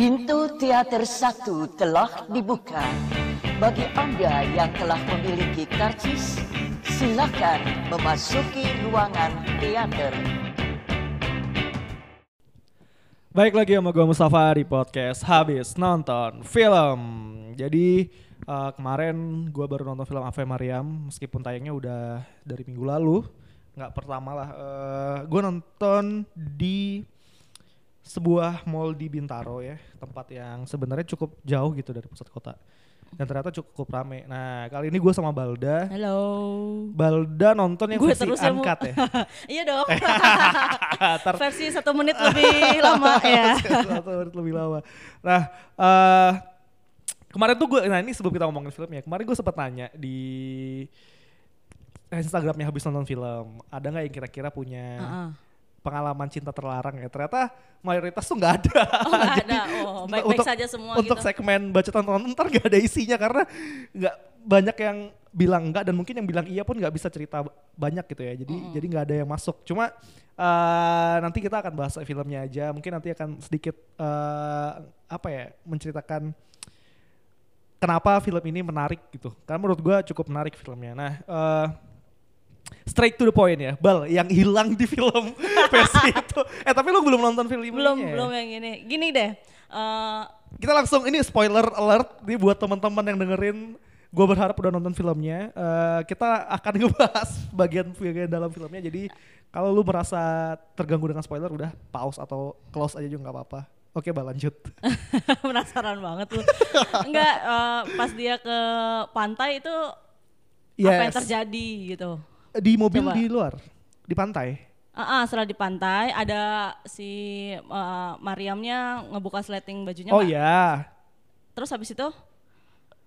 Pintu teater satu telah dibuka. Bagi Anda yang telah memiliki karcis, silakan memasuki ruangan teater. Baik lagi sama gue Mustafa di podcast Habis Nonton Film. Jadi uh, kemarin gue baru nonton film Ave Mariam meskipun tayangnya udah dari minggu lalu. Nggak pertama lah. Uh, gue nonton di sebuah mall di Bintaro ya. Tempat yang sebenarnya cukup jauh gitu dari pusat kota. Dan ternyata cukup rame. Nah kali ini gue sama Balda. Halo. Balda nonton yang Gue versi terus ya, uncut ya. iya dong. Versi satu menit lebih lama ya. satu menit lebih lama. Nah, eh kemarin tuh gue, nah ini sebelum kita ngomongin filmnya, kemarin gue sempat nanya di Instagramnya habis nonton film, ada nggak yang kira-kira punya Heeh. Pengalaman cinta terlarang ya? Ternyata mayoritas tuh nggak ada. Oh nggak Jadi, ada. Oh baik-baik untuk- saja semua Untuk gitu. segmen baca tontonan ntar gak ada isinya karena nggak banyak yang bilang enggak dan mungkin yang bilang iya pun nggak bisa cerita banyak gitu ya. Jadi jadi nggak ada yang masuk. Cuma eh, nanti kita akan bahas filmnya aja. Mungkin nanti akan sedikit eh, apa ya menceritakan kenapa film ini menarik gitu. Karena menurut gua cukup menarik filmnya. Nah. eh, Straight to the point ya, Bal, yang hilang di film versi itu. Eh tapi lu belum nonton film Belum ininya ya? belum yang ini. Gini deh. eh, Kita langsung ini spoiler alert nih buat teman-teman yang dengerin. Gue berharap udah nonton filmnya. Eh, kita akan ngebahas bagian-bagian dalam filmnya. Jadi kalau lu merasa terganggu dengan spoiler, udah pause atau close aja juga nggak apa-apa. Oke, bal lanjut. penasaran banget lu. Enggak eh, pas dia ke pantai itu apa yang Yes. terjadi gitu. Di mobil Coba. di luar, di pantai. Ah, ah, setelah di pantai ada si eh, Mariamnya ngebuka sleting bajunya. oh Mbak. ya, Terus habis itu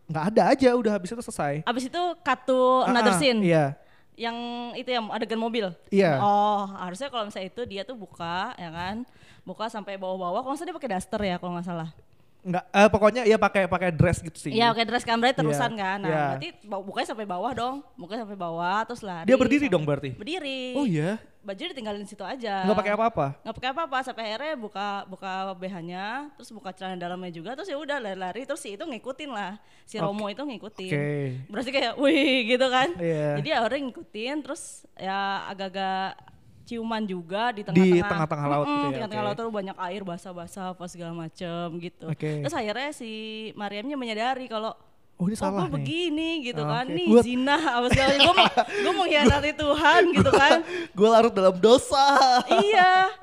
nggak ada aja, udah habis itu selesai. habis itu to another Ah, ah, scene. Iya, yang itu yang adegan mobil. Iya. Oh, harusnya kalau misalnya itu dia tuh buka, ya kan? Buka sampai bawah-bawah. Kalau nggak salah dia pakai daster ya, kalau nggak salah. Nggak. eh, pokoknya ya pakai pakai dress gitu sih. Iya, pakai dress kan berarti terusan Iya, kan. Nah, iya. berarti bukanya sampai bawah dong. Bukanya sampai bawah terus lari. Dia berdiri sampai- dong berarti. Berdiri. Oh iya, Baju ditinggalin situ aja. nggak pakai apa-apa. Nggak pakai apa-apa sampai akhirnya buka buka BH-nya, terus buka celana dalamnya juga, terus ya udah lari-lari terus si itu ngikutin lah. Si Oke. Romo itu ngikutin. Oke. Berarti kayak wih gitu kan. Iya. Jadi akhirnya ngikutin terus ya agak-agak ciuman juga di Di tengah-tengah. tengah-tengah laut Mm-mm, gitu ya, Tengah-tengah oke. laut tuh banyak air basah-basah apa segala macem gitu. Oke. Terus akhirnya si Mariamnya menyadari kalau Oh ini oh salah gue nih. begini gitu Oh, kan. oke. Nih Gua- zina apa segala. Gue mau gue mengkhianati Tuhan gitu kan. gue larut dalam dosa. iya.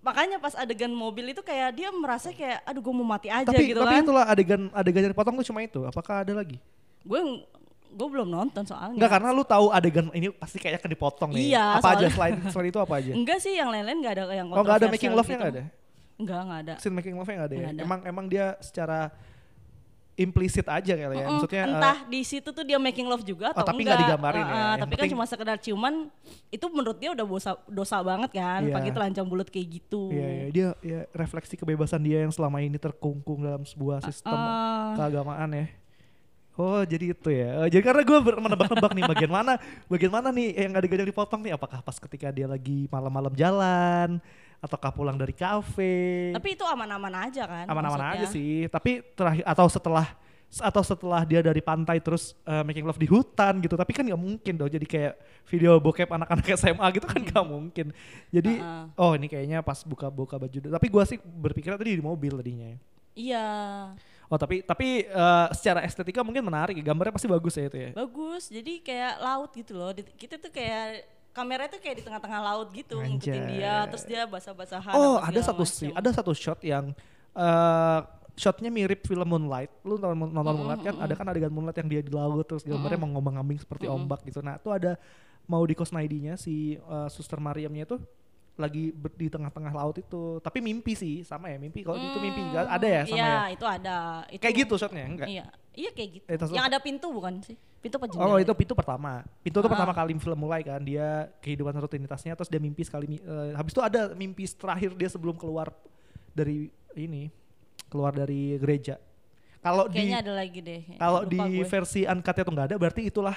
Makanya pas adegan mobil itu kayak dia merasa kayak aduh gue mau mati aja tapi gitu tapi kan. itulah adegan adegan yang dipotong tuh cuma itu. Apakah ada lagi? Gue gue belum nonton soalnya. Enggak karena lu tahu adegan ini pasti kayaknya akan dipotong nih. Iya, Apa aja selain selain itu apa aja? Enggak sih yang lain-lain enggak ada yang Oh nggak ada making love-nya gitu. nggak ada? Enggak, enggak ada. Scene making love-nya nggak ada ya? Ada. Emang emang dia secara implisit aja kali ya. Maksudnya eh, entah di situ tuh dia making love juga Oh, atau tapi enggak. nggak digambarin ya. Uh-uh, Yang tapi kan penting- cuma sekedar ciuman itu menurut dia udah dosa dosa banget kan. Iya. Pakai telanjang bulat kayak gitu. Iya, iya, dia ya refleksi kebebasan dia yang selama ini terkungkung dalam sebuah sistem Ah. keagamaan ya. Oh jadi itu ya. Oh, jadi karena gue menebak-nebak nih bagian mana, bagian mana nih yang adegan yang dipotong nih. Apakah pas ketika dia lagi malam-malam jalan, ataukah pulang dari kafe? Tapi itu aman-aman aja kan. aman-aman aja sih. Tapi terakhir atau setelah atau setelah dia dari pantai terus uh, making love di hutan gitu. Tapi kan nggak mungkin dong. Jadi kayak video bokep anak-anak SMA gitu kan nggak mungkin. Jadi Uh-uh. oh ini kayaknya pas buka-buka baju. Tapi gua sih berpikir tadi di mobil tadinya. Iya. Oh tapi tapi uh, secara estetika mungkin menarik. ya. Gambarnya pasti bagus ya itu ya. Bagus. Jadi kayak laut gitu loh. Kita tuh kayak kamera tuh kayak di tengah-tengah laut gitu ngikutin Anjay. dia terus dia basah-basahan Oh ada satu sih, ada satu shot yang uh, shotnya mirip film Moonlight. Lu nonton, nonton Moonlight kan? Ada kan adegan Moonlight yang dia di laut terus gambarnya mengombang-ambing seperti ombak gitu. Nah itu ada mau di Kosnaidinya si uh, Suster Mariamnya itu lagi ber- di tengah-tengah laut itu. Tapi mimpi sih sama ya mimpi. Kalau itu mimpi nggak ada ya sama Iya, ya. itu ada. Itu, Kayak gitu shotnya enggak? Iya. Iya kayak gitu. Eh, yang ada pintu bukan sih? Pintu apa? Oh itu pintu pertama. Pintu itu Ah. pertama kali film mulai kan dia kehidupan rutinitasnya terus dia mimpi sekali. eh, habis itu ada mimpi terakhir dia sebelum keluar dari ini keluar dari gereja. Kalau di Kayaknya ada lagi deh. kalau di gue. versi uncut itu nggak ada berarti itulah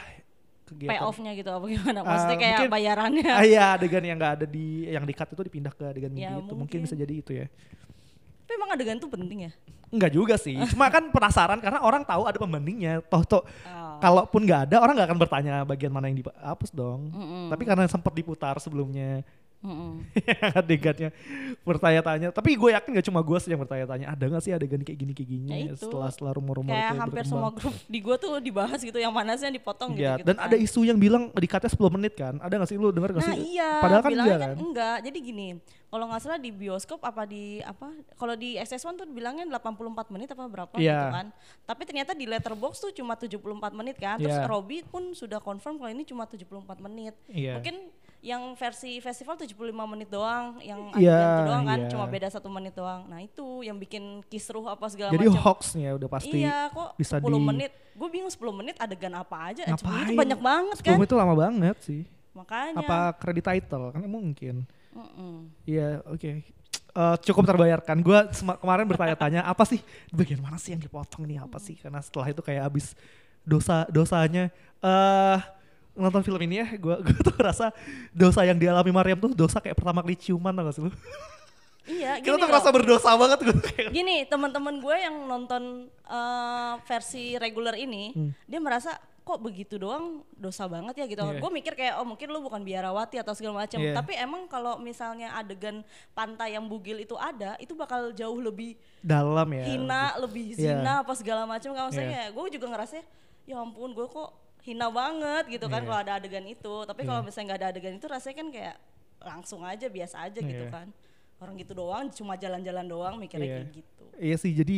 kegiatan. payoff-nya gitu apa gimana? Ah, Maksudnya kayak mungkin- bayarannya. Ah iya adegan yang nggak ada di yang di cut itu dipindah ke adegan mimpi Ya, itu mungkin mungkin. bisa jadi itu ya. Tapi emang adegan itu penting ya? Enggak juga sih. Cuma kan penasaran karena orang tahu ada pembandingnya. Toh toh Oh. kalaupun nggak ada orang nggak akan bertanya bagian mana yang dihapus dong. Mm-mm. Tapi karena sempat diputar sebelumnya Mm-mm. adegannya bertanya-tanya. Tapi gue yakin gak cuma gue sih yang bertanya-tanya. Ada gak sih adegan kayak gini kayak gini Ya itu. setelah setelah rumor-rumor Kayak hampir berkembang. semua grup di gua tuh dibahas gitu yang mana sih yang dipotong Iya, gitu, dan ada isu yang bilang dikatnya 10 menit kan. Ada gak sih lu denger gak Nah sih? iya, Padahal kan enggak kan. enggak. Jadi gini, kalau nggak salah di bioskop apa di apa? Kalau di XS1 tuh bilangnya 84 menit apa berapa Iya. gitu kan. Tapi ternyata di Letterbox tuh cuma 74 menit kan. Terus Iya. Robby pun sudah confirm kalau ini cuma 74 menit. Iya. Mungkin yang versi festival 75 menit doang, yang Iya, adegan itu doang kan, iya. cuma beda satu menit doang. Nah itu yang bikin kisruh apa segala Jadi macam. hoaxnya udah pasti Iya kok bisa 10 di- menit. Gue bingung 10 menit adegan apa aja. 10 Ngapain? menit itu banyak banget 10 kan. menit itu lama banget sih. Makanya. Apa kredit title? Kan mungkin. Iya, oke. Eh, cukup terbayarkan. Gue kemarin bertanya-tanya apa sih bagian mana sih yang dipotong nih apa sih? Karena setelah itu kayak abis dosa dosanya. eh nonton film ini ya, gue gue tuh ngerasa dosa yang dialami Mariam tuh dosa kayak pertama kali ciuman tau gak sih lu? Iya, Kita gini tuh loh. ngerasa berdosa banget gue. Gini, teman-teman gue yang nonton eh, versi regular ini, dia merasa kok begitu doang dosa banget ya gitu. Hmm. Iya. Gue mikir kayak oh mungkin lu bukan biarawati atau segala macam. Iya. Tapi emang kalau misalnya adegan pantai yang bugil itu ada, itu bakal jauh lebih Dalam ya. hina, lebih Iya. zina apa segala macam. Kalau Iya. gue juga ngerasa ya ampun gue kok hina banget gitu kan Iya. kalau ada adegan itu. Tapi kalau misalnya nggak ada adegan itu rasanya kan kayak langsung aja biasa aja gitu Iya. kan. Orang gitu doang, cuma jalan-jalan doang mikirnya Iya. kayak gitu. Iya sih jadi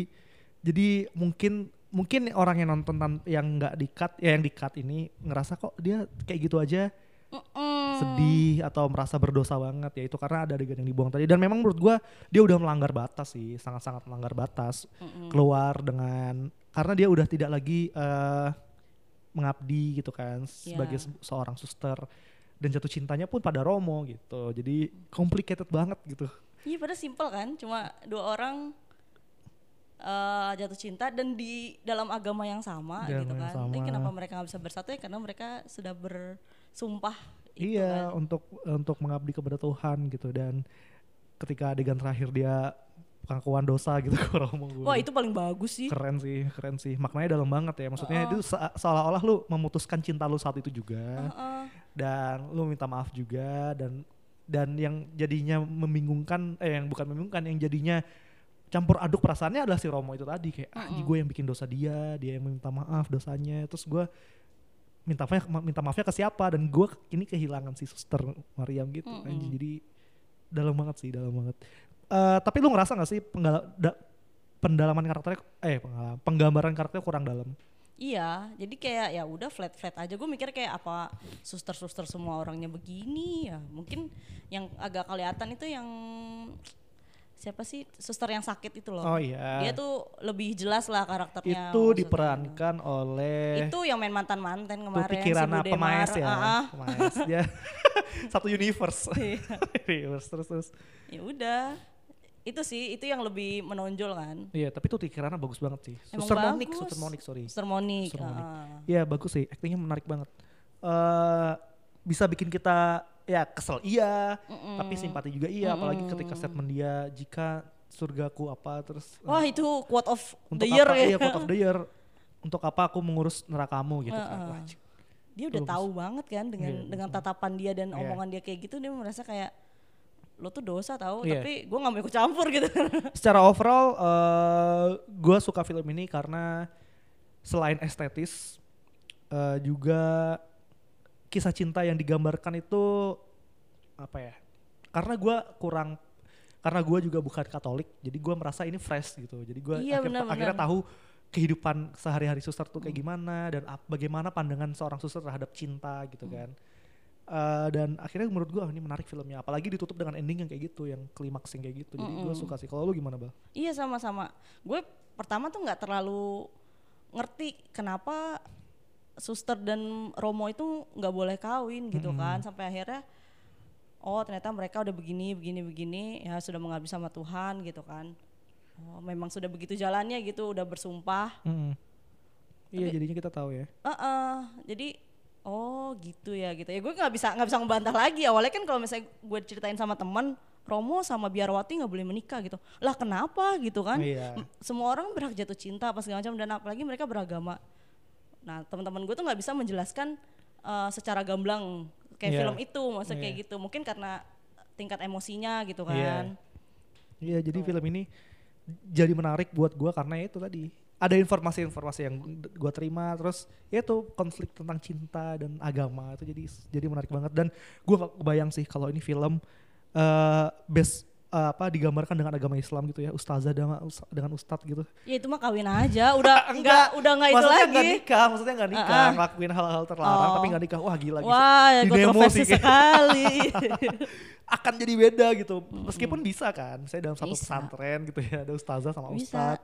jadi mungkin mungkin orang yang nonton yang nggak di cut ya yang di cut ini ngerasa kok dia kayak gitu aja Mm-mm. sedih atau merasa berdosa banget ya itu karena ada adegan yang dibuang tadi dan memang menurut gua dia udah melanggar batas sih sangat-sangat melanggar batas keluar dengan karena dia udah tidak lagi eh, mengabdi gitu kan sebagai Iya. se- seorang suster dan jatuh cintanya pun pada Romo gitu jadi complicated banget gitu Iya pada simpel kan, cuma dua orang eh, jatuh cinta dan di dalam agama yang sama Agama gitu yang kan. Tapi sama. kenapa mereka nggak bisa bersatu ya karena mereka sudah bersumpah. iya kan. untuk untuk mengabdi kepada Tuhan gitu dan ketika adegan terakhir dia pengakuan dosa gitu ke Romo gua Wah itu paling bagus sih. keren sih keren sih. Maknanya dalam banget ya. Maksudnya itu se- seolah-olah lu memutuskan cinta lu saat itu juga. Heeh. dan lu minta maaf juga. Dan dan yang jadinya membingungkan eh yang bukan membingungkan yang jadinya campur aduk perasaannya adalah si Romo itu tadi. Kayak ah gue yang bikin dosa dia. Dia yang minta maaf dosanya. Terus gue minta maaf minta maafnya ke siapa? Dan gue ini kehilangan si suster Mariam gitu anjing. jadi dalam banget sih dalam banget Eh, tapi lu ngerasa gak sih penggala- da- pendalaman karakternya eh penggambaran karakternya kurang dalam Iya, jadi kayak ya udah flat flat aja. Gue mikir kayak apa suster suster semua orangnya begini ya. Mungkin yang agak kelihatan itu yang siapa sih suster yang sakit itu loh. Oh iya. Dia tuh lebih jelas lah karakternya. itu maksudnya. diperankan oleh Itu yang main mantan mantan kemarin pikiran si apa Maes ya ah. Maes dia satu universe Iya. universe terus terus ya udah. Itu sih itu yang lebih menonjol kan. iya tapi tuh pikirannya bagus banget sih Emang Suster Monik. Suster Monik sorry Suster Monik. Ah. Iya bagus sih aktingnya menarik banget eh bisa bikin kita ya kesel iya tapi simpati juga iya apalagi ketika statement dia jika surgaku apa terus Wah itu quote of untuk the year apa ya. iya quote of the year untuk apa aku mengurus nerakamu gitu kan Wah, cik. dia udah Bagus. tahu banget kan dengan Iya, dengan tatapan dia dan Iya. omongan dia kayak gitu dia merasa kayak lo tuh dosa tahu Iya. tapi gue nggak mau ikut campur gitu. Secara overall eh gue suka film ini karena selain estetis eh, juga kisah cinta yang digambarkan itu apa ya karena gue kurang karena gue juga bukan Katolik jadi gue merasa ini fresh gitu. Jadi gue Iya, akhir- akhirnya tahu kehidupan sehari-hari suster tuh kayak gimana dan ap- bagaimana pandangan seorang suster terhadap cinta gitu kan Eh, dan akhirnya menurut gue ini menarik filmnya. Apalagi ditutup dengan ending yang kayak gitu yang klimaks yang kayak gitu. Jadi gue suka sih. Kalau lu gimana bal? Iya sama-sama. Gue pertama tuh nggak terlalu ngerti kenapa suster dan Romo itu nggak boleh kawin gitu kan. Sampai akhirnya oh ternyata mereka udah begini begini begini. Ya sudah mengabdi sama Tuhan gitu kan. Oh memang sudah begitu jalannya gitu. Udah bersumpah. Mm. Iya jadinya kita tahu ya. Heeh, jadi oh gitu ya gitu ya gue nggak bisa nggak bisa ngebantah lagi awalnya kan kalau misalnya gue ceritain sama teman Romo sama Biarwati nggak boleh menikah gitu. Lah kenapa gitu kan? Iya. Semua orang berhak jatuh cinta apa segala macam dan apalagi mereka beragama. Nah teman-teman gue tuh nggak bisa menjelaskan eh, secara gamblang kayak Iya. film itu, maksudnya kayak Iya. gitu. Mungkin karena tingkat emosinya gitu Iya. kan. Iya, jadi film ini jadi menarik buat gua karena itu tadi ada informasi-informasi yang gua terima terus ya itu konflik tentang cinta dan agama itu jadi jadi menarik banget dan gua gak kebayang sih kalau ini film eh best eh, apa digambarkan dengan agama Islam gitu ya ustazah dengan dengan ustadz gitu Ya itu mah kawin aja, udah enggak udah enggak itu maksudnya lagi. nggak nikah maksudnya nggak nikah Ah, ah. ngelakuin hal-hal terlarang Oh. tapi nggak nikah wah gila gitu Wah, kontroversi sih kayak- sekali. akan jadi beda gitu meskipun bisa kan saya dalam satu Bisa. pesantren gitu ya ada ustazah sama Bisa.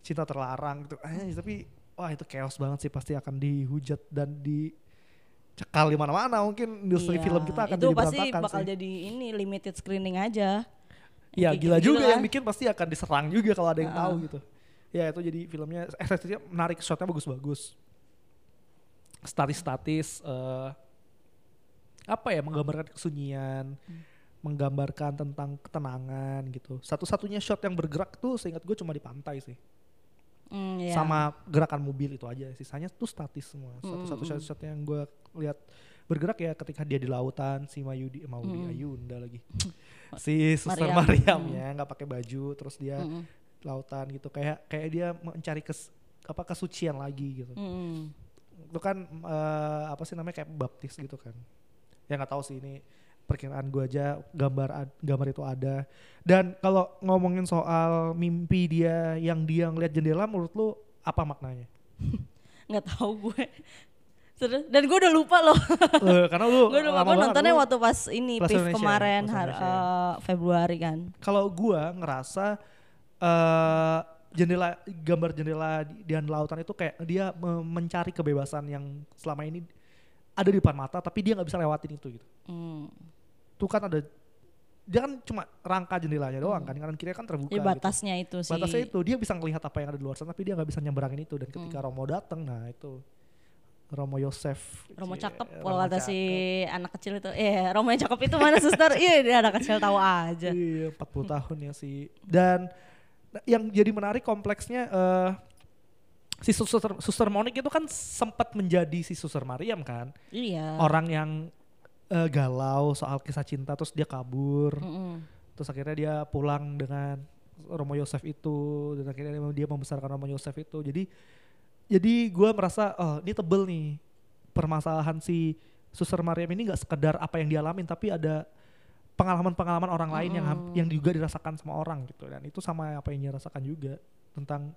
Cinta terlarang gitu eh, tapi wah itu chaos banget sih pasti akan dihujat dan dicekal di mana-mana mungkin industri Iya, film kita akan itu jadi pasti bakal sih jadi ini limited screening aja. Iya Kayak gila gitu-gitu juga kan. yang bikin pasti akan diserang juga kalau ada yang Heeh. tahu gitu. Ya itu jadi filmnya estetiknya menarik, shotnya bagus-bagus. Statis-statis eh, apa ya menggambarkan kesunyian, Hmm. menggambarkan tentang ketenangan gitu. Satu-satunya shot yang bergerak tuh seingat gue cuma di pantai sih. Hmm, iya. Sama gerakan mobil itu aja. Sisanya tuh statis semua. Hmm, Satu-satu hmm, shot-shot yang gue lihat bergerak ya ketika dia di lautan si Mayudi Maudi Hmm. Ayunda lagi. si Suster Mariam. Mariam Hmm. ya nggak pakai baju terus dia Mm-mm. lautan gitu kayak kayak dia mencari kes apa kesucian lagi gitu. Mm-mm. Itu kan eh, apa sih namanya kayak baptis gitu kan. Ya nggak tahu sih ini perkiraan gue aja gambar gambar itu ada. Dan kalau ngomongin soal mimpi dia yang dia ngeliat jendela menurut lu apa maknanya? nggak tahu gue. Dan gue udah lupa loh. Eh, karena lu gue udah lupa nontonnya waktu pas ini PIF kemarin Plus har- Indonesia. eh, Februari kan. kalau gua ngerasa eh jendela gambar jendela di, di lautan itu kayak dia me- mencari kebebasan yang selama ini ada di depan mata tapi dia nggak bisa lewatin itu gitu. Hmm. Tuh kan ada dia kan cuma rangka jendelanya doang kan kanan kiri kan terbuka Ya gitu. batasnya itu sih. Batasnya itu dia bisa ngelihat apa yang ada di luar sana tapi dia nggak bisa nyeberangin itu dan ketika Hmm. Romo datang nah itu Romo Yosef Romo cakep kalau kata si anak kecil itu. Eh, Romo yang cakep itu mana suster? Iya, dia anak kecil tahu aja. Iya, 40 tahun ya sih. Dan yang jadi menarik kompleksnya eh si suster suster Monik itu kan sempat menjadi si suster Mariam kan. Iya. Orang yang eh, galau soal kisah cinta terus dia kabur. Mm-mm. Terus akhirnya dia pulang dengan Romo Yosef itu dan akhirnya dia membesarkan Romo Yosef itu. Jadi jadi gua merasa oh ini tebel nih permasalahan si Suster Mariam ini nggak sekedar apa yang dialamin tapi ada pengalaman-pengalaman orang lain yang Mm. yang juga dirasakan sama orang gitu dan itu sama apa yang dia rasakan juga tentang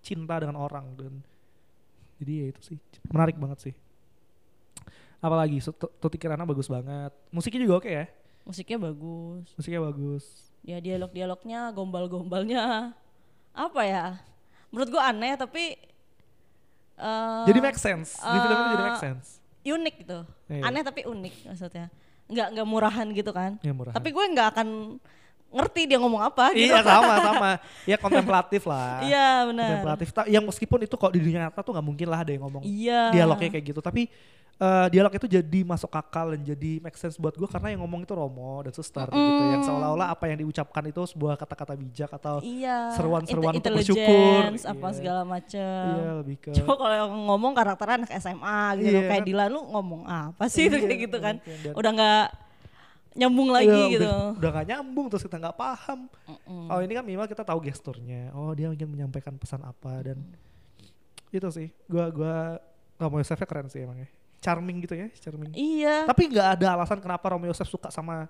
cinta dengan orang dan jadi ya itu sih menarik banget sih apalagi Tuti Kirana bagus banget musiknya juga oke ya Musiknya bagus. musiknya bagus Ya dialog-dialognya, gombal-gombalnya apa ya? Menurut gua aneh tapi eh, jadi make sense di film itu jadi make eh, sense unik gitu. Iya. Aneh tapi unik maksudnya. Nggak nggak murahan gitu kan. ya murah Tapi gue nggak akan ngerti dia ngomong apa gitu. iya sama sama ya kontemplatif lah Iya benar. kontemplatif yang meskipun itu kok di dunia nyata tuh nggak mungkin lah ada yang ngomong Iya. dialognya kayak gitu tapi eh, dialog itu jadi masuk akal dan jadi make sense buat gue karena yang ngomong itu Romo dan suster gitu yang seolah-olah apa yang diucapkan itu sebuah kata-kata bijak atau Iya. seruan-seruan inte- untuk bersyukur. apa Iya. segala macem. iya lebih ke Coba kalau yang ngomong karakternya anak SMA gitu Iya, kayak kan? Dilan lu ngomong apa sih Iya, kayak gitu kan. Dan- Udah nggak nyambung Iya, lagi udah- gitu. udah gak nyambung terus kita nggak paham Mm-mm. oh ini kan minimal kita tahu gesturnya oh dia ingin menyampaikan pesan apa dan itu sih gua gua Romo Yosefnya keren sih emangnya charming gitu ya charming Iya. tapi nggak ada alasan kenapa Romo Yosef suka sama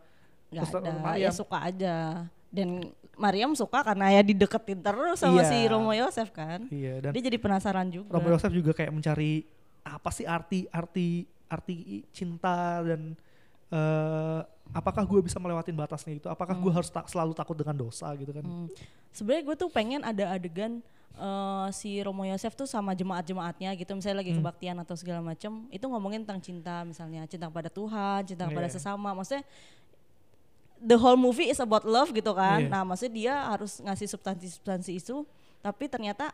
Nggak Suster ada, Mariam. ya suka aja. Dan Mariam suka karena ya dideketin terus sama Iya. si Romo Yosef kan. iya dan Dia jadi penasaran juga. Romo Yosef juga kayak mencari apa sih arti arti arti cinta dan eh apakah gue bisa melewatin batasnya itu apakah gue harus tak selalu takut dengan dosa gitu kan Hmm. Sebenarnya gue tuh pengen ada adegan eh, si Romo Yosef tuh sama jemaat-jemaatnya gitu misalnya lagi Hmm. kebaktian atau segala macam itu ngomongin tentang cinta misalnya cinta kepada Tuhan cinta kepada Iya. sesama maksudnya the whole movie is about love gitu kan Iya. nah maksudnya dia harus ngasih substansi-substansi itu tapi ternyata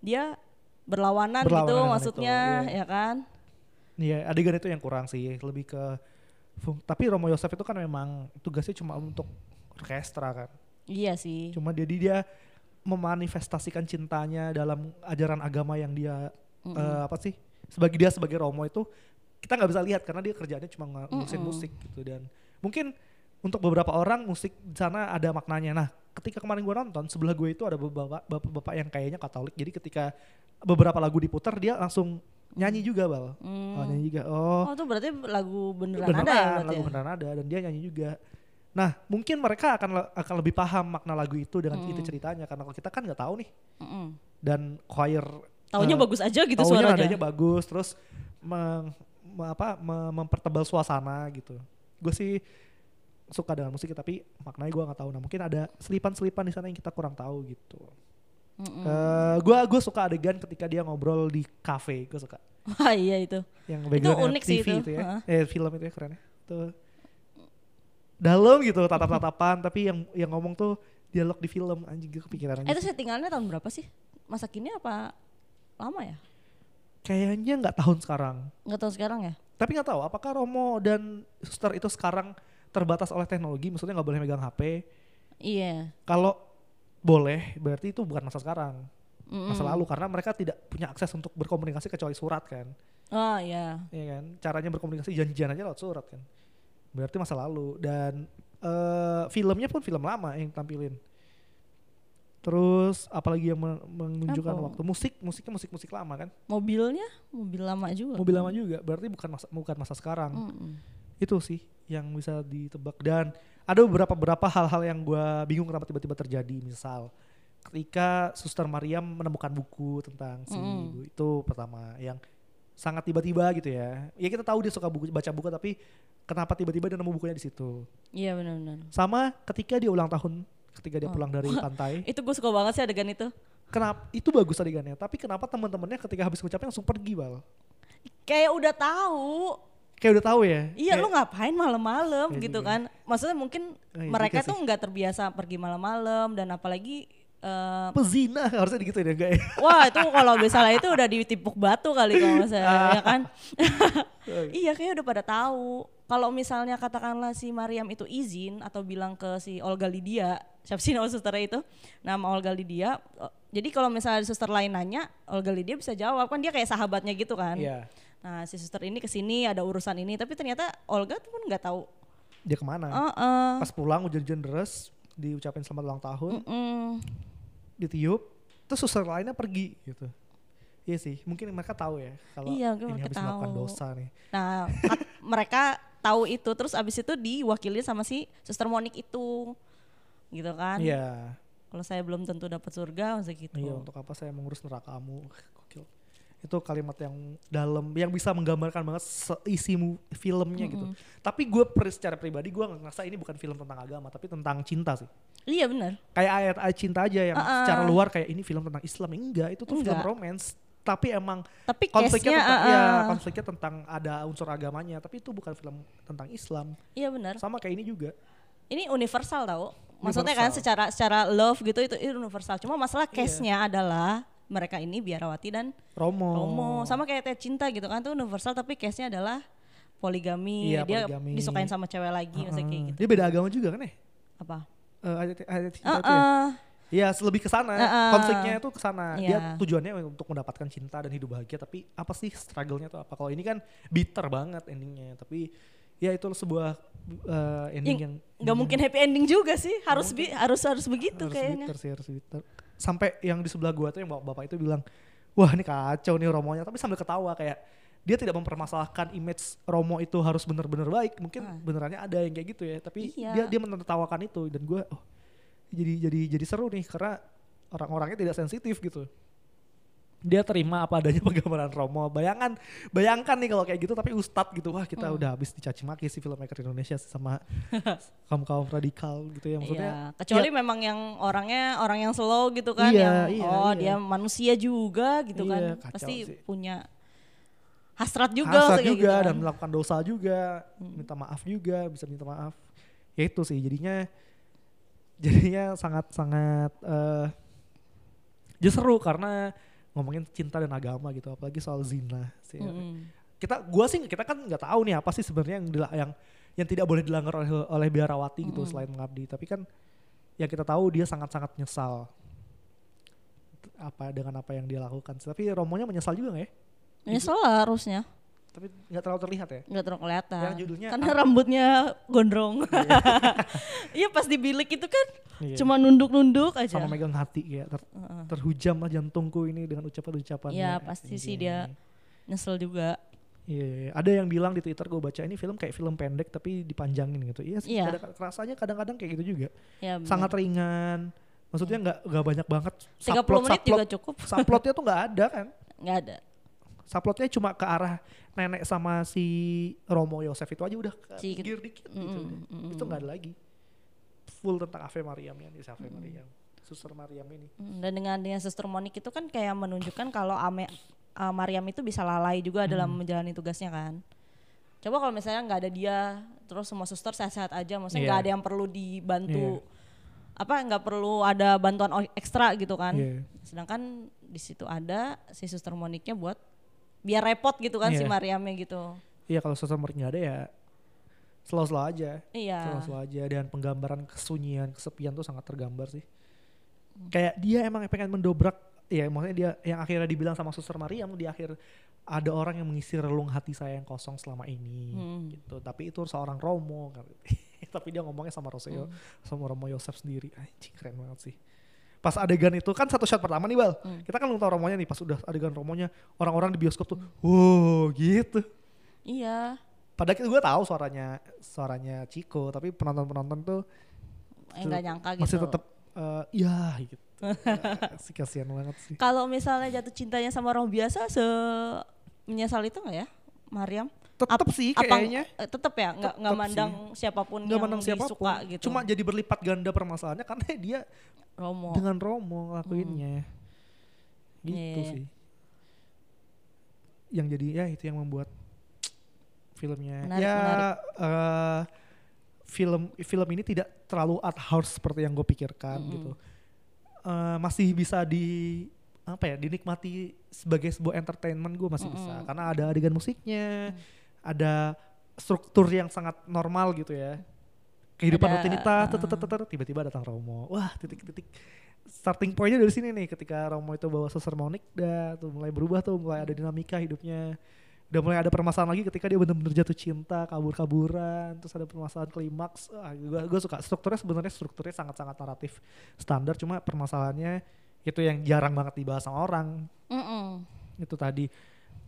dia berlawanan, Berlawanan gitu maksudnya itu, iya. ya kan Iya adegan itu yang kurang sih lebih ke tapi Romo Yosef itu kan memang tugasnya cuma untuk orkestra kan. Iya sih. Cuma jadi dia memanifestasikan cintanya dalam ajaran agama yang dia Mm-mm. eh, apa sih? Sebagai dia sebagai Romo itu kita nggak bisa lihat karena dia kerjanya cuma ng- ngurusin Mm-mm. musik gitu dan mungkin untuk beberapa orang musik di sana ada maknanya. Nah, ketika kemarin gue nonton sebelah gue itu ada beberapa bapak-bapak yang kayaknya Katolik. Jadi ketika beberapa lagu diputar dia langsung nyanyi juga bal. Hmm. Oh, nyanyi juga. Oh, Oh, itu berarti lagu beneran, beneran, ada ya berarti lagu ya? beneran ada dan dia nyanyi juga. Nah, mungkin mereka akan le- akan lebih paham makna lagu itu dengan Mm. itu ceritanya karena kalau kita kan nggak tahu nih. Mm-mm. Dan choir Taunya eh, bagus aja gitu taunya suaranya. nadanya bagus terus meng- me- apa me- mempertebal suasana gitu. Gue sih suka dengan musik tapi maknanya gue nggak tahu. Nah, mungkin ada selipan-selipan di sana yang kita kurang tahu gitu. Mm-mm. Eh gue gue suka adegan ketika dia ngobrol di cafe, gue suka. Wah iya itu. yang backgroundnya unik sih TV itu, ya. heeh. Eh film itu ya keren ya. Itu dalam gitu tatap-tatapan tapi yang yang ngomong tuh dialog di film anjing gue kepikiran itu settingnya tahun berapa sih? Masa kini apa lama ya? Kayaknya nggak tahun sekarang. Nggak tahu sekarang ya? Tapi nggak tahu apakah Romo dan suster itu sekarang terbatas oleh teknologi, maksudnya nggak boleh megang HP. Iya. Kalau boleh, berarti itu bukan masa sekarang, Mm-mm. masa lalu karena mereka tidak punya akses untuk berkomunikasi kecuali surat kan. Oh iya. Iya kan? Caranya berkomunikasi janjian aja lewat surat kan. Berarti masa lalu dan eh, filmnya pun film lama yang tampilin. Terus apalagi yang men- menunjukkan Apa? waktu musik, musiknya musik-musik lama kan. Mobilnya mobil lama juga. Mobil lama juga, berarti bukan masa bukan masa sekarang. Mm-mm. Itu sih yang bisa ditebak dan ada beberapa beberapa hal-hal yang gua bingung kenapa tiba-tiba terjadi. Misal ketika Suster Mariam menemukan buku tentang si Mm. ibu itu pertama yang sangat tiba-tiba gitu ya. Ya kita tahu dia suka buku, baca buku tapi kenapa tiba-tiba dia nemu bukunya di situ. Iya benar-benar. Sama ketika dia ulang tahun, ketika dia Oh. pulang dari pantai. Itu gue suka banget sih adegan itu. Kenapa itu bagus adegannya, tapi kenapa teman-temannya ketika habis ngucapnya langsung pergi, Bal? Kayak udah tahu. Kayak udah tahu ya. Iya Kayak- lu ngapain malam-malam gitu juga. kan. Maksudnya mungkin Oh, iya mereka tuh nggak terbiasa pergi malam-malam dan apalagi eh, pezina harusnya digituin ya enggak ya? Wah itu kalau misalnya itu udah ditipuk batu kali kalau misalnya ya kan. iya kayaknya udah pada tahu. Kalau misalnya katakanlah si Mariam itu izin atau bilang ke si Olga Lydia, siapa sih nama susternya itu? Nama Olga Lydia. eh, Jadi kalau misalnya suster lain nanya, Olga Lydia bisa jawab kan dia kayak sahabatnya gitu kan. Iya. Nah si suster ini ke sini ada urusan ini, tapi ternyata Olga tuh pun nggak tahu. Dia ke mana? Heeh. Pas pulang hujan-hujan deras, diucapin selamat ulang tahun, Mm-mm. Ditiup, terus suster lainnya pergi gitu. Iya sih, mungkin mereka tahu ya kalau Iya, ini mereka habis melakukan tahu. dosa nih. Nah, mereka tahu itu terus abis itu diwakili sama si Suster Monik itu. Gitu kan? Iya. Kalau saya belum tentu dapat surga maksudnya gitu. Iya, untuk apa saya mengurus nerakamu? Gokil. Itu kalimat yang dalam, yang bisa menggambarkan banget isi filmnya gitu. Tapi gue secara pribadi gue ngerasa ini bukan film tentang agama, tapi tentang cinta sih. Iya benar. Kayak ayat-ayat cinta aja yang Uh-uh. secara luar kayak ini film tentang Islam. Enggak, itu tuh film Enggak. romance. Tapi emang Tapi konfliknya tentang, uh-uh. ya, konfliknya tentang ada unsur agamanya. Tapi itu bukan film tentang Islam. Iya benar. Sama kayak ini juga. Ini universal tau. Maksudnya kan Universal. secara secara love gitu itu, itu universal. Cuma masalah Iya. case-nya adalah mereka ini biarawati dan Romo. Romo. Sama kayak Teh cinta gitu kan tuh universal tapi case-nya adalah poligami. Iya, Dia poligami. disukain sama cewek lagi maksudnya kayak Uh-uh. gitu. Dia beda agama juga kan ya? Apa? Eh, ayat, ayat cinta itu ya? Iya, lebih ke sana. Uh-uh. Konfliknya itu ke sana. Dia Iya. tujuannya untuk mendapatkan cinta dan hidup bahagia, tapi apa sih struggle-nya tuh apa? Kalau ini kan bitter banget endingnya, tapi ya itu sebuah uh, ending yang nggak mungkin happy ending juga sih harus bi- harus harus begitu harus kayaknya bitter sih, harus bitter. Sampai yang di sebelah gua tuh yang bapak, bapak itu bilang, "Wah, ini kacau nih Romonya." Tapi sambil ketawa kayak dia tidak mempermasalahkan image Romo itu harus benar-benar baik. Mungkin Ah. benerannya ada yang kayak gitu ya, tapi Iya. dia dia menertawakan itu dan gua oh jadi jadi jadi seru nih karena orang-orangnya tidak sensitif gitu. Dia terima apa adanya penggambaran Romo. Bayangan, bayangkan nih kalau kayak gitu tapi ustadz gitu. Wah, kita Hmm. udah habis dicaci maki sih filmmaker Indonesia sama kaum-kaum radikal gitu ya maksudnya. Iya, kecuali memang yang orangnya orang yang slow gitu kan Iya, yang iya, oh iya. dia manusia juga gitu kan Iya, kacau pasti sih. punya hasrat juga hasrat juga gitu dan kan. melakukan dosa juga. Minta maaf juga bisa minta maaf. Ya itu sih jadinya jadinya sangat sangat jadi seru karena ngomongin cinta dan agama gitu apalagi soal zina sih. Mm-mm. kita gua sih kita kan nggak tahu nih apa sih sebenarnya yang yang yang tidak boleh dilanggar oleh oleh biarawati gitu selain mengabdi tapi kan yang kita tahu dia sangat-sangat nyesal apa dengan apa yang dia lakukan tapi Romonya menyesal juga nggak ya Nyesel lah harusnya. tapi nggak terlalu terlihat ya Nggak terlalu kelihatan. Yang judulnya Karena apa? rambutnya gondrong. Iya pas di bilik itu kan Iya. cuma nunduk-nunduk aja. sama megang hati kayak ter- terhujam lah jantungku ini dengan ucapan-ucapannya Iya pasti sih dia nyesel juga. Iya, iya, iya. ada yang bilang di Twitter gue baca ini film kayak film pendek tapi dipanjangin gitu. Iya Iya. kadang- rasanya kadang-kadang kayak gitu juga. Ya, bener. Sangat ringan. Maksudnya nggak nggak banyak banget. 30 menit juga cukup. Subplotnya tuh nggak ada kan. Nggak ada. Subplotnya cuma ke arah nenek sama si Romo Yosef itu aja udah ke Sedikit. pinggir dikit gitu. Mm, mm, Itu nggak ada lagi. Full tentang Ave Mariam ya, di Ave Mariam. Suster Mariam ini. Mm, Dan dengan dengan Suster Monik itu kan kayak menunjukkan kalau Ame, uh, Mariam itu bisa lalai juga dalam Hmm. menjalani tugasnya kan. Coba kalau misalnya nggak ada dia, terus semua suster sehat-sehat aja, maksudnya nggak Iya. ada yang perlu dibantu, apa nggak perlu ada bantuan ekstra gitu kan. Iya. Sedangkan di situ ada si Suster Moniknya buat biar repot gitu kan si Iya. Mariamnya gitu. Iya kalau Suster Mariam nggak ada ya slow-slow aja. Iya. Slow-slow aja dan penggambaran kesunyian, kesepian tuh sangat tergambar sih. Kayak dia emang pengen mendobrak ya maksudnya dia yang akhirnya dibilang sama Suster Mariam di akhir ada orang yang mengisi relung hati saya yang kosong selama ini Hmm. gitu. Tapi itu seorang Romo. Tapi dia ngomongnya sama Roseo, Hmm. sama Romo Yosef sendiri. Anjing keren banget sih. Pas adegan itu kan satu shot pertama nih Bal. Hmm. Kita kan belum tahu Romonya nih pas udah adegan Romonya orang-orang di bioskop tuh, wow gitu. Iya. Padahal gue tahu suaranya suaranya Chico, tapi penonton-penonton tuh Eh, nggak nyangka gitu. masih tetap eh, ya gitu. si kasihan banget sih. Kalau misalnya jatuh cintanya sama orang biasa se menyesal itu nggak ya, Mariam? Tetap Ap- sih kayaknya. eh, tetep ya, nggak nggak Tetep mandang siapa pun Nggak yang mandang siapa pun. disuka gitu. Cuma jadi berlipat ganda permasalahannya karena dia Romo. dengan Romo ngelakuinnya. Gitu Iya. sih. Yang jadi ya itu yang membuat filmnya Menarik, ya menarik. eh, film film ini tidak terlalu art house seperti yang gue pikirkan Mm-mm. gitu. Eh, masih bisa di apa ya dinikmati sebagai sebuah entertainment gue masih bisa Mm-mm. karena ada adegan musiknya, ada struktur yang sangat normal gitu ya. Kehidupan Ada, rutinitas, uh. tiba-tiba datang Romo. Wah, titik-titik starting pointnya dari sini nih ketika Romo itu bawa suster Monik dah tuh mulai berubah tuh mulai ada dinamika hidupnya udah mulai ada permasalahan lagi ketika dia benar-benar jatuh cinta kabur-kaburan terus ada permasalahan klimaks ah, gue gue suka strukturnya sebenarnya strukturnya sangat-sangat naratif standar cuma permasalahannya itu yang jarang banget dibahas sama orang Mm-mm. itu tadi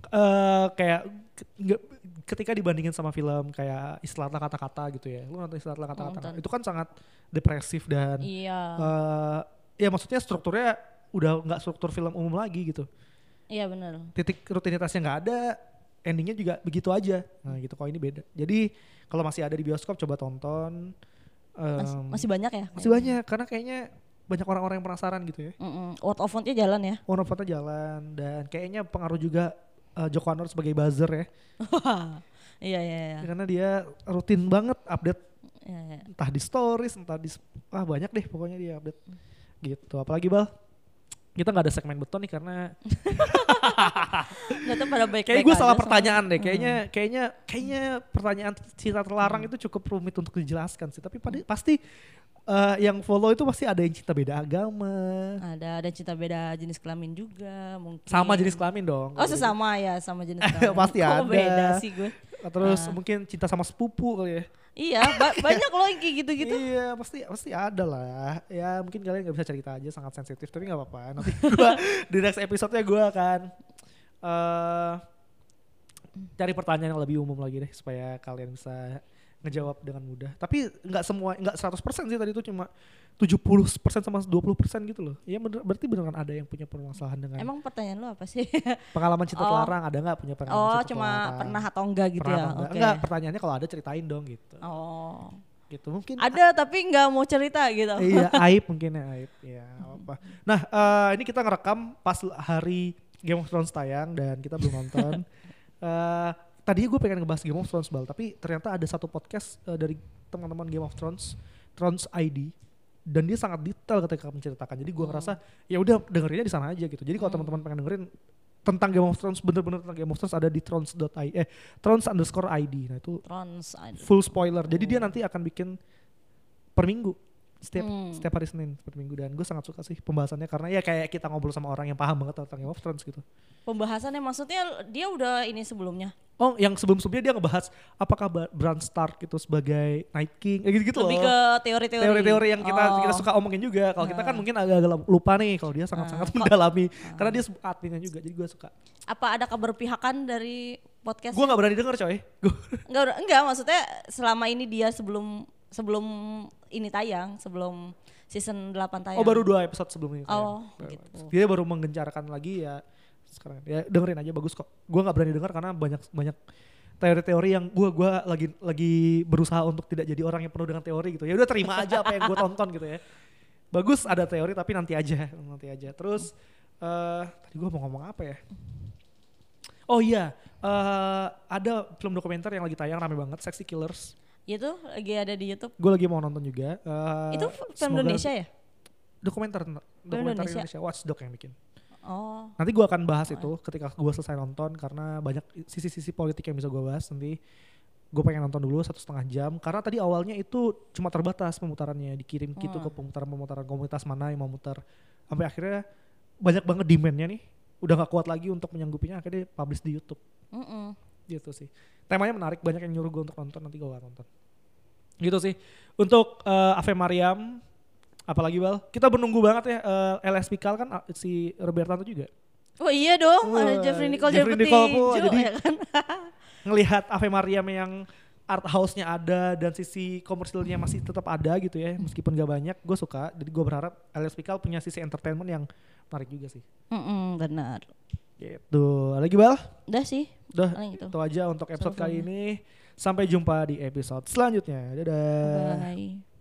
eh kayak nggak- ketika dibandingin sama film kayak istilah kata-kata gitu ya lu nonton istilah kata-kata itu kan sangat depresif dan Iya. eh ya maksudnya strukturnya udah nggak struktur film umum lagi gitu Iya benar. titik rutinitasnya nggak ada endingnya juga begitu aja nah gitu kalau ini beda jadi kalau masih ada di bioskop coba tonton Mas- Em, masih banyak ya? masih banyak karena kayaknya banyak orang-orang yang penasaran gitu ya Mm-mm. Word of mouth-nya jalan ya? Warner Foto jalan dan kayaknya pengaruh juga eh, Joko Anwar sebagai buzzer ya. Iya iya iya. karena dia rutin banget update. Iya, iya. entah di stories entah di ah banyak deh pokoknya dia update. Gitu. Apalagi bal? Kita nggak ada segmen beton nih karena Nggak tahu pada baik-baik kayak gue salah pertanyaan deh. Kayaknya kayaknya kayaknya pertanyaan cinta terlarang Hmm. itu cukup rumit untuk dijelaskan sih. Tapi pasti eh, yang follow itu pasti ada yang cinta beda agama Ada ada cinta beda jenis kelamin juga mungkin. sama jenis kelamin dong Oh sesama ya sama jenis kelamin. Pasti Kok ada. beda sih gue. terus Ah. mungkin cinta sama sepupu kali ya Iya ba- banyak loh yang kayak gitu-gitu. Iya pasti pasti ada lah. Ya mungkin kalian nggak bisa cerita aja sangat sensitif tapi nggak apa-apa. Nanti gua di next episode-nya gue akan eh cari pertanyaan yang lebih umum lagi deh supaya kalian bisa ngejawab dengan mudah. Tapi nggak semua nggak 100% sih tadi itu cuma 70% sama 20% gitu loh. Iya bener, berarti beneran ada yang punya permasalahan dengan Emang pertanyaan lu apa sih? pengalaman cinta Oh. telarang ada nggak punya pengalaman oh cinta cuma telarang? pernah atau enggak gitu Pernah ya? enggak? Oke. Enggak, pertanyaannya kalau ada ceritain dong gitu. Oh. Gitu mungkin Ada tapi nggak mau cerita gitu. iya aib mungkin ya aib ya apa nah eh, ini kita ngerekam pas hari Game of Thrones tayang dan kita belum nonton Eh tadinya gue pengen ngebahas Game of Thrones bal tapi ternyata ada satu podcast eh, dari teman-teman Game of Thrones Thrones ID dan dia sangat detail ketika menceritakan. Jadi gue ngerasa ya udah dengerinnya di sana aja gitu. Jadi kalau Hmm. teman-teman pengen dengerin tentang Game of Thrones bener-bener tentang Game of Thrones ada di thrones.id eh thrones underscore ID nah itu full spoiler. Jadi dia nanti akan bikin per minggu setiap Hmm. setiap hari Senin per minggu dan gue sangat suka sih pembahasannya karena ya kayak kita ngobrol sama orang yang paham banget tentang Game of Thrones gitu Pembahasannya maksudnya dia udah ini sebelumnya. oh yang sebelum-sebelumnya dia ngebahas apakah Bran Stark itu sebagai Night King eh gitu-gitu Lebih loh ke teori-teori. teori-teori yang kita Oh. kita suka omongin juga. Kalau kita kan mungkin agak-agak lupa nih. Kalau dia sangat-sangat Ah. mendalami karena dia adminnya juga. Jadi gue suka. Apa ada keberpihakan dari podcast? Gue nggak berani denger coy. Gua- Enggak, enggak maksudnya selama ini dia sebelum sebelum ini tayang, sebelum season 8 tayang. oh baru dua episode sebelum ini. Oh, Baru- gitu. Dia baru menggencarkan lagi ya. Sekarang ya dengerin aja bagus kok. Gue nggak berani denger karena banyak banyak teori-teori yang gue gua lagi lagi berusaha untuk tidak jadi orang yang penuh dengan teori gitu ya udah terima aja apa yang gue tonton gitu ya bagus ada teori tapi nanti aja nanti aja terus eh tadi gue mau ngomong apa ya oh iya eh ada film dokumenter yang lagi tayang rame banget Sexy Killers Itu lagi ada di YouTube. gue lagi mau nonton juga Eh, itu film Indonesia ya? dokumenter dokumenter Indonesia. Indonesia. Watchdog yang bikin Oh. Nanti gua akan bahas itu ketika gua selesai nonton karena banyak sisi-sisi politik yang bisa gua bahas nanti. Gue pengen nonton dulu satu setengah jam karena tadi awalnya itu cuma terbatas pemutarannya dikirim gitu ke pemutaran-pemutaran komunitas mana yang mau muter sampai akhirnya banyak banget demandnya nih udah nggak kuat lagi untuk menyanggupinya akhirnya publish di YouTube Mm-mm. gitu sih temanya menarik banyak yang nyuruh gue untuk nonton nanti gue akan nonton. Gitu sih. Untuk eh, Ave Mariam apalagi bal? Kita menunggu banget ya eh, LS Pikal kan ah, si Robertanto juga. Oh iya dong, ada Wah, Jeffrey Nicole Jeffrey Nicole pun, jadi- ya kan? ngelihat Ave Mariam yang art house-nya ada dan sisi komersilnya masih tetap ada gitu ya meskipun gak banyak gue suka. Jadi gue berharap LS Pikal punya sisi entertainment yang menarik juga sih. Mm-mm, benar. Gitu lagi bal Udah sih. udah Paling itu. aja untuk episode kali Sebelumnya. ini sampai jumpa di episode selanjutnya dadah Bye.